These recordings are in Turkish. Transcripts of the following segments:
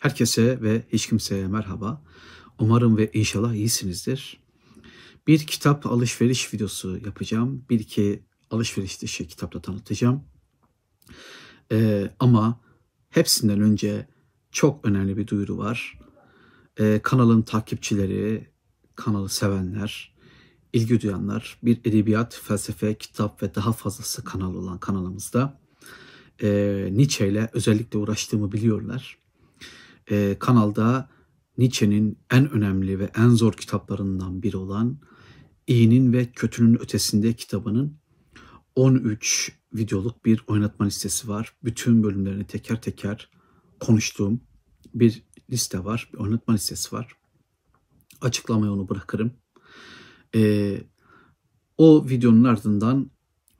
Herkese ve hiç kimseye merhaba. Umarım ve inşallah iyisinizdir. Bir kitap alışveriş videosu yapacağım. Bir iki alışveriş dışı kitapla tanıtacağım. Ee, ama hepsinden önce çok önemli bir duyuru var. Ee, kanalın takipçileri, kanalı sevenler, ilgi duyanlar, bir edebiyat, felsefe, kitap ve daha fazlası kanal olan kanalımızda e, Nietzsche ile özellikle uğraştığımı biliyorlar e, kanalda Nietzsche'nin en önemli ve en zor kitaplarından biri olan İyinin ve Kötünün Ötesinde kitabının 13 videoluk bir oynatma listesi var. Bütün bölümlerini teker teker konuştuğum bir liste var. Bir oynatma listesi var. Açıklamaya onu bırakırım. Ee, o videonun ardından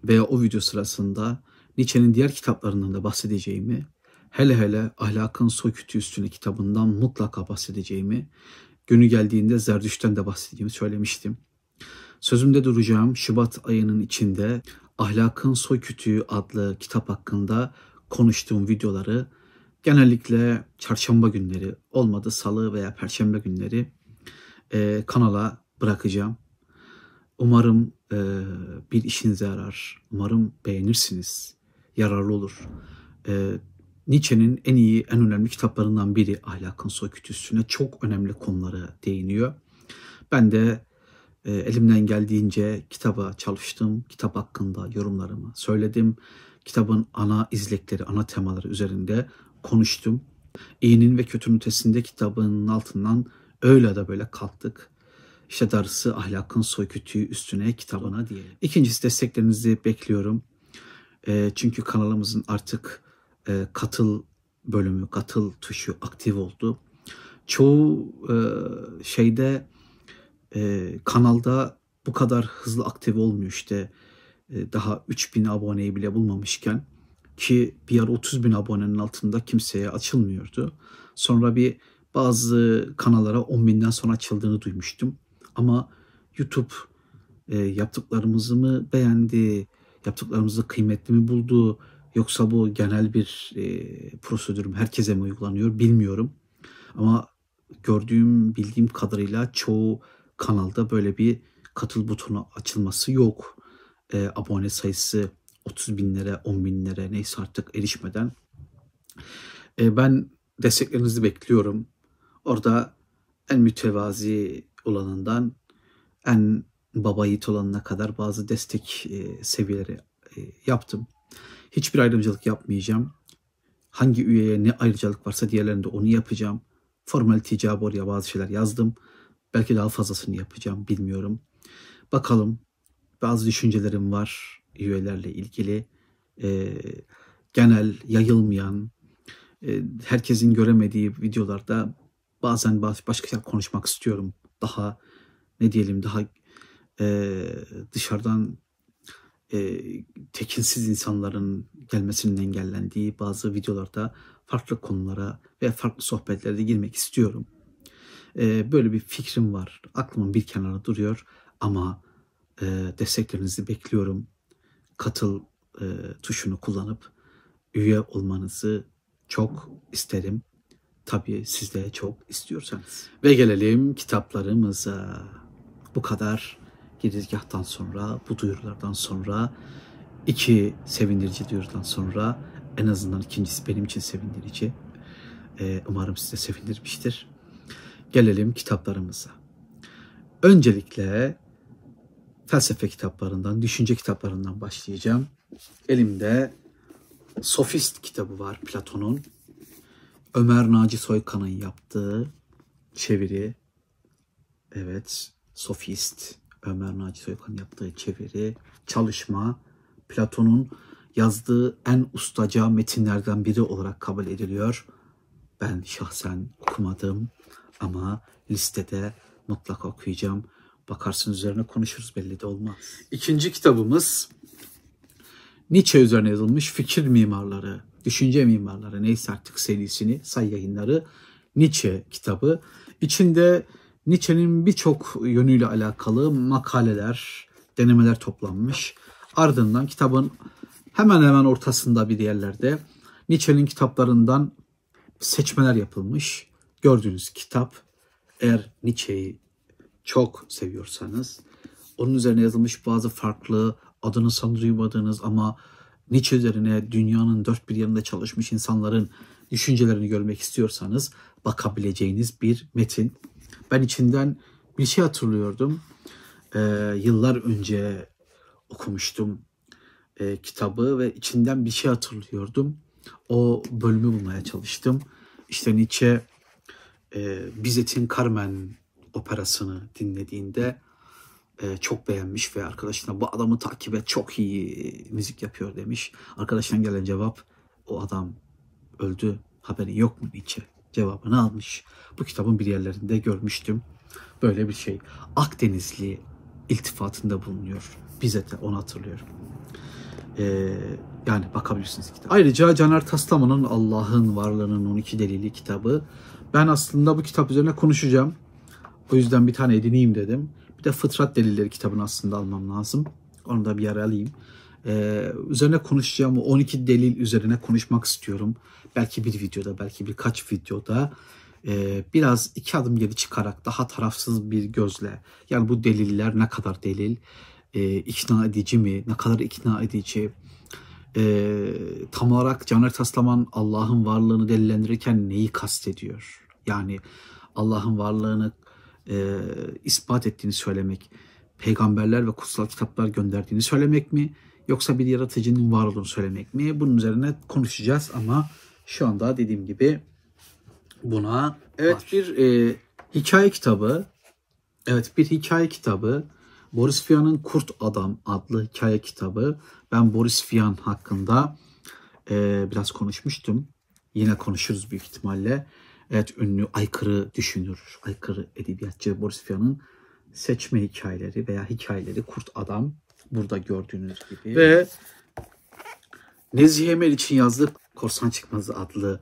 veya o video sırasında Nietzsche'nin diğer kitaplarından da bahsedeceğimi hele hele Ahlakın Soykütü Üstüne kitabından mutlaka bahsedeceğimi, günü geldiğinde Zerdüş'ten de bahsedeceğimi söylemiştim. Sözümde duracağım Şubat ayının içinde Ahlakın Soykütüğü adlı kitap hakkında konuştuğum videoları genellikle çarşamba günleri olmadı salı veya perşembe günleri e, kanala bırakacağım. Umarım e, bir işinize yarar. Umarım beğenirsiniz. Yararlı olur. E, Nietzsche'nin en iyi, en önemli kitaplarından biri Ahlakın Soykütüsü'ne çok önemli konuları değiniyor. Ben de e, elimden geldiğince kitaba çalıştım. Kitap hakkında yorumlarımı söyledim. Kitabın ana izlekleri, ana temaları üzerinde konuştum. İyinin ve kötünün ötesinde kitabının altından öyle de böyle kalktık. İşte darısı ahlakın soykütüğü üstüne kitabına diye. İkincisi desteklerinizi bekliyorum. E, çünkü kanalımızın artık e, katıl bölümü, katıl tuşu aktif oldu. Çoğu e, şeyde e, kanalda bu kadar hızlı aktif olmuyor işte e, daha 3000 aboneyi bile bulmamışken ki bir ara 30 bin abonenin altında kimseye açılmıyordu. Sonra bir bazı kanallara 10 binden sonra açıldığını duymuştum. Ama YouTube e, yaptıklarımızı mı beğendi, yaptıklarımızı kıymetli mi buldu, Yoksa bu genel bir e, prosedür mü herkese mi uygulanıyor bilmiyorum. Ama gördüğüm, bildiğim kadarıyla çoğu kanalda böyle bir katıl butonu açılması yok. E, abone sayısı 30 binlere, 10 binlere neyse artık erişmeden. E, ben desteklerinizi bekliyorum. Orada en mütevazi olanından en baba yiğit olanına kadar bazı destek e, seviyeleri e, yaptım. Hiçbir ayrımcılık yapmayacağım. Hangi üyeye ne ayrıcalık varsa diğerlerinde onu yapacağım. Formalite icabı oraya bazı şeyler yazdım. Belki daha fazlasını yapacağım bilmiyorum. Bakalım bazı düşüncelerim var üyelerle ilgili. E, genel, yayılmayan, e, herkesin göremediği videolarda bazen başka şeyler konuşmak istiyorum. Daha ne diyelim daha e, dışarıdan e, tekinsiz insanların gelmesinin engellendiği bazı videolarda farklı konulara ve farklı sohbetlerde girmek istiyorum. E, böyle bir fikrim var. Aklımın bir kenarı duruyor ama e, desteklerinizi bekliyorum. Katıl e, tuşunu kullanıp üye olmanızı çok isterim. Tabii siz de çok istiyorsanız. Ve gelelim kitaplarımıza. Bu kadar girizgahtan sonra, bu duyurulardan sonra, iki sevindirici duyurudan sonra en azından ikincisi benim için sevindirici. Ee, umarım size sevindirmiştir. Gelelim kitaplarımıza. Öncelikle felsefe kitaplarından, düşünce kitaplarından başlayacağım. Elimde Sofist kitabı var Platon'un. Ömer Naci Soykan'ın yaptığı çeviri. Evet, Sofist. Ömer Naci Soykan yaptığı çeviri, çalışma Platon'un yazdığı en ustaca metinlerden biri olarak kabul ediliyor. Ben şahsen okumadım ama listede mutlaka okuyacağım. Bakarsın üzerine konuşuruz belli de olmaz. İkinci kitabımız Nietzsche üzerine yazılmış fikir mimarları, düşünce mimarları neyse artık serisini say yayınları Nietzsche kitabı. İçinde Nietzsche'nin birçok yönüyle alakalı makaleler, denemeler toplanmış. Ardından kitabın hemen hemen ortasında bir yerlerde Nietzsche'nin kitaplarından seçmeler yapılmış. Gördüğünüz kitap eğer Nietzsche'yi çok seviyorsanız onun üzerine yazılmış bazı farklı adını sanı duymadığınız ama Nietzsche üzerine dünyanın dört bir yanında çalışmış insanların düşüncelerini görmek istiyorsanız bakabileceğiniz bir metin. Ben içinden bir şey hatırlıyordum. Ee, yıllar önce okumuştum e, kitabı ve içinden bir şey hatırlıyordum. O bölümü bulmaya çalıştım. İşte Nietzsche e, Bizet'in Carmen operasını dinlediğinde e, çok beğenmiş ve arkadaşına bu adamı takip et çok iyi müzik yapıyor demiş. Arkadaştan gelen cevap o adam öldü haberi yok mu Nietzsche cevabını almış. Bu kitabın bir yerlerinde görmüştüm. Böyle bir şey. Akdenizli iltifatında bulunuyor. Bize de onu hatırlıyorum. Ee, yani bakabilirsiniz kitap. Ayrıca Caner Taslaman'ın Allah'ın Varlığının 12 Delili kitabı. Ben aslında bu kitap üzerine konuşacağım. O yüzden bir tane edineyim dedim. Bir de Fıtrat Delilleri kitabını aslında almam lazım. Onu da bir yer alayım. Ee, üzerine konuşacağım o 12 delil üzerine konuşmak istiyorum. Belki bir videoda, belki birkaç videoda e, biraz iki adım geri çıkarak daha tarafsız bir gözle yani bu deliller ne kadar delil, e, ikna edici mi, ne kadar ikna edici, e, tam olarak Caner Taslaman Allah'ın varlığını delillendirirken neyi kastediyor? Yani Allah'ın varlığını e, ispat ettiğini söylemek, peygamberler ve kutsal kitaplar gönderdiğini söylemek mi? Yoksa bir yaratıcının var olduğunu söylemek mi? Bunun üzerine konuşacağız ama şu anda dediğim gibi buna evet var. bir e, hikaye kitabı evet bir hikaye kitabı Boris Vian'ın Kurt Adam adlı hikaye kitabı. Ben Boris Vian hakkında e, biraz konuşmuştum. Yine konuşuruz büyük ihtimalle. Evet ünlü aykırı düşünür, aykırı edebiyatçı Boris Vian'ın seçme hikayeleri veya hikayeleri Kurt Adam burada gördüğünüz gibi. Ve Nezih Emel için yazdığı Korsan Çıkmazı adlı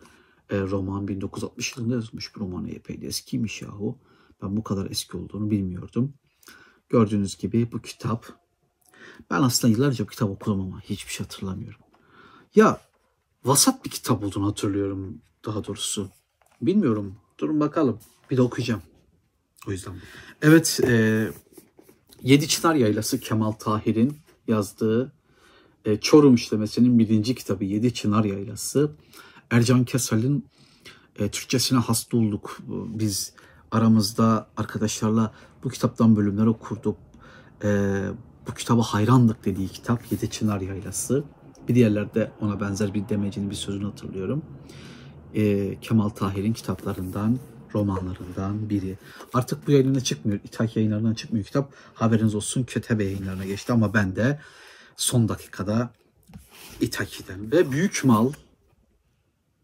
e, roman 1960 yılında yazılmış bir roman epey de eskiymiş yahu. Ben bu kadar eski olduğunu bilmiyordum. Gördüğünüz gibi bu kitap ben aslında yıllarca bu kitap okudum ama hiçbir şey hatırlamıyorum. Ya vasat bir kitap olduğunu hatırlıyorum daha doğrusu. Bilmiyorum. Durun bakalım. Bir de okuyacağım. O yüzden. Evet. E, Yedi Çınar Yaylası Kemal Tahir'in yazdığı e, Çorum işlemesinin birinci kitabı Yedi Çınar Yaylası. Ercan Kesal'in e, Türkçesine hasta olduk. Biz aramızda arkadaşlarla bu kitaptan bölümler okurduk. E, bu kitaba hayrandık dediği kitap Yedi Çınar Yaylası. Bir diğerlerde ona benzer bir demecinin bir sözünü hatırlıyorum. E, Kemal Tahir'in kitaplarından, romanlarından biri. Artık bu yayınına çıkmıyor. İthak yayınlarından çıkmıyor kitap. Haberiniz olsun Kötebe yayınlarına geçti ama ben de son dakikada İthaki'den ve Büyük Mal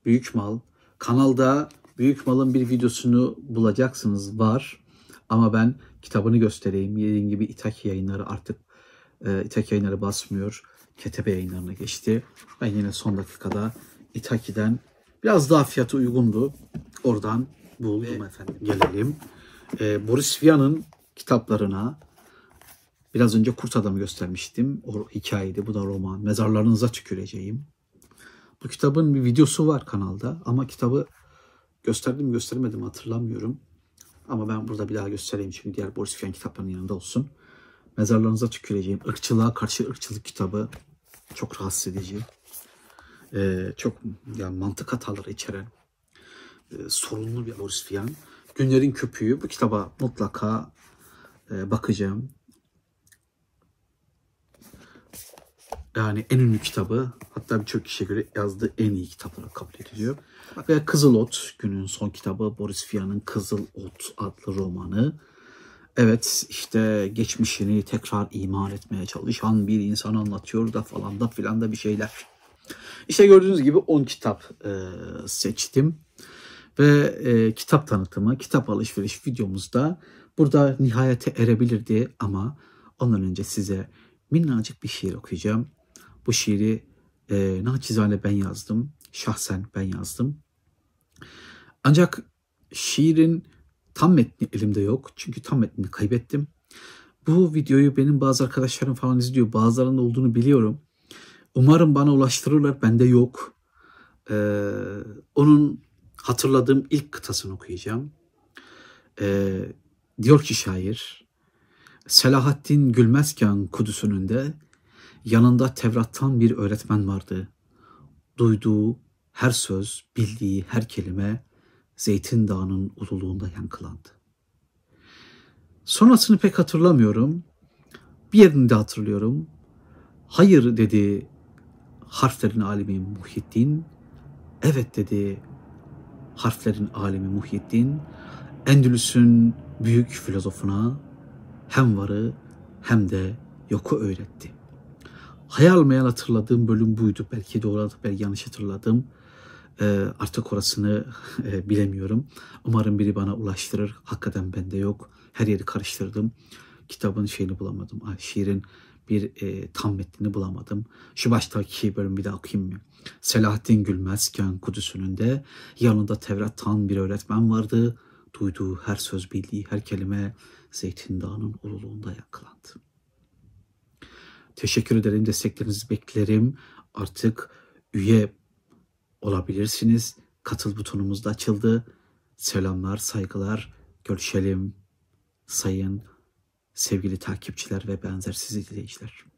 Büyük Mal kanalda Büyük Mal'ın bir videosunu bulacaksınız var. Ama ben kitabını göstereyim. Dediğim gibi İthaki yayınları artık e, İthaki yayınları basmıyor. Ketebe yayınlarına geçti. Ben yine son dakikada İthaki'den biraz daha fiyatı uygundu. Oradan buldum Ve efendim. Gelelim. E, Boris Vian'ın kitaplarına biraz önce Kurt Adam'ı göstermiştim. O hikayeydi. Bu da roman. Mezarlarınıza tüküreceğim. Bu kitabın bir videosu var kanalda ama kitabı gösterdim göstermedim hatırlamıyorum. Ama ben burada bir daha göstereyim çünkü diğer Boris Vian kitaplarının yanında olsun. Mezarlarınıza tüküreceğim. Irkçılığa karşı ırkçılık kitabı. Çok rahatsız edici. Ee, çok yani mantık hataları içeren sorunlu bir Boris Vian. Günlerin Köpüğü. Bu kitaba mutlaka e, bakacağım. Yani en ünlü kitabı hatta birçok kişiye göre yazdığı en iyi kitap olarak kabul ediliyor. Ve Kızıl Ot günün son kitabı Boris Vian'ın Kızıl Ot adlı romanı. Evet işte geçmişini tekrar iman etmeye çalışan bir insan anlatıyor da falan da filan da bir şeyler. İşte gördüğünüz gibi 10 kitap e, seçtim. Ve e, kitap tanıtımı, kitap alışveriş videomuzda burada nihayete erebilirdi ama ondan önce size minnacık bir şiir okuyacağım. Bu şiiri e, naçizane ben yazdım. Şahsen ben yazdım. Ancak şiirin tam metni elimde yok. Çünkü tam metnini kaybettim. Bu videoyu benim bazı arkadaşlarım falan izliyor. Bazılarının olduğunu biliyorum. Umarım bana ulaştırırlar. Bende yok. Ee, onun hatırladığım ilk kıtasını okuyacağım. Ee, diyor ki şair, Selahaddin Gülmezken Kudüs önünde yanında Tevrat'tan bir öğretmen vardı. Duyduğu her söz, bildiği her kelime Zeytin Dağı'nın ululuğunda yankılandı. Sonrasını pek hatırlamıyorum. Bir yerini de hatırlıyorum. Hayır dedi harflerin alemi Muhyiddin. Evet dedi harflerin alemi Muhyiddin. Endülüs'ün büyük filozofuna hem varı hem de yoku öğretti. Hayal meyal hatırladığım bölüm buydu. Belki doğru belki yanlış hatırladım. Ee, artık orasını e, bilemiyorum. Umarım biri bana ulaştırır. Hakikaten bende yok. Her yeri karıştırdım. Kitabın şeyini bulamadım. Şiirin bir e, tam metnini bulamadım. Şu baştaki bölüm bir daha okuyayım mı? Selahattin Gülmezken Kudüs önünde yanında Tevrat'tan bir öğretmen vardı. Duyduğu her söz bildiği her kelime Zeytin Dağı'nın ululuğunda yakılandı. Teşekkür ederim. Desteklerinizi beklerim. Artık üye olabilirsiniz. Katıl butonumuz da açıldı. Selamlar, saygılar. Görüşelim sayın sevgili takipçiler ve benzersiz izleyiciler.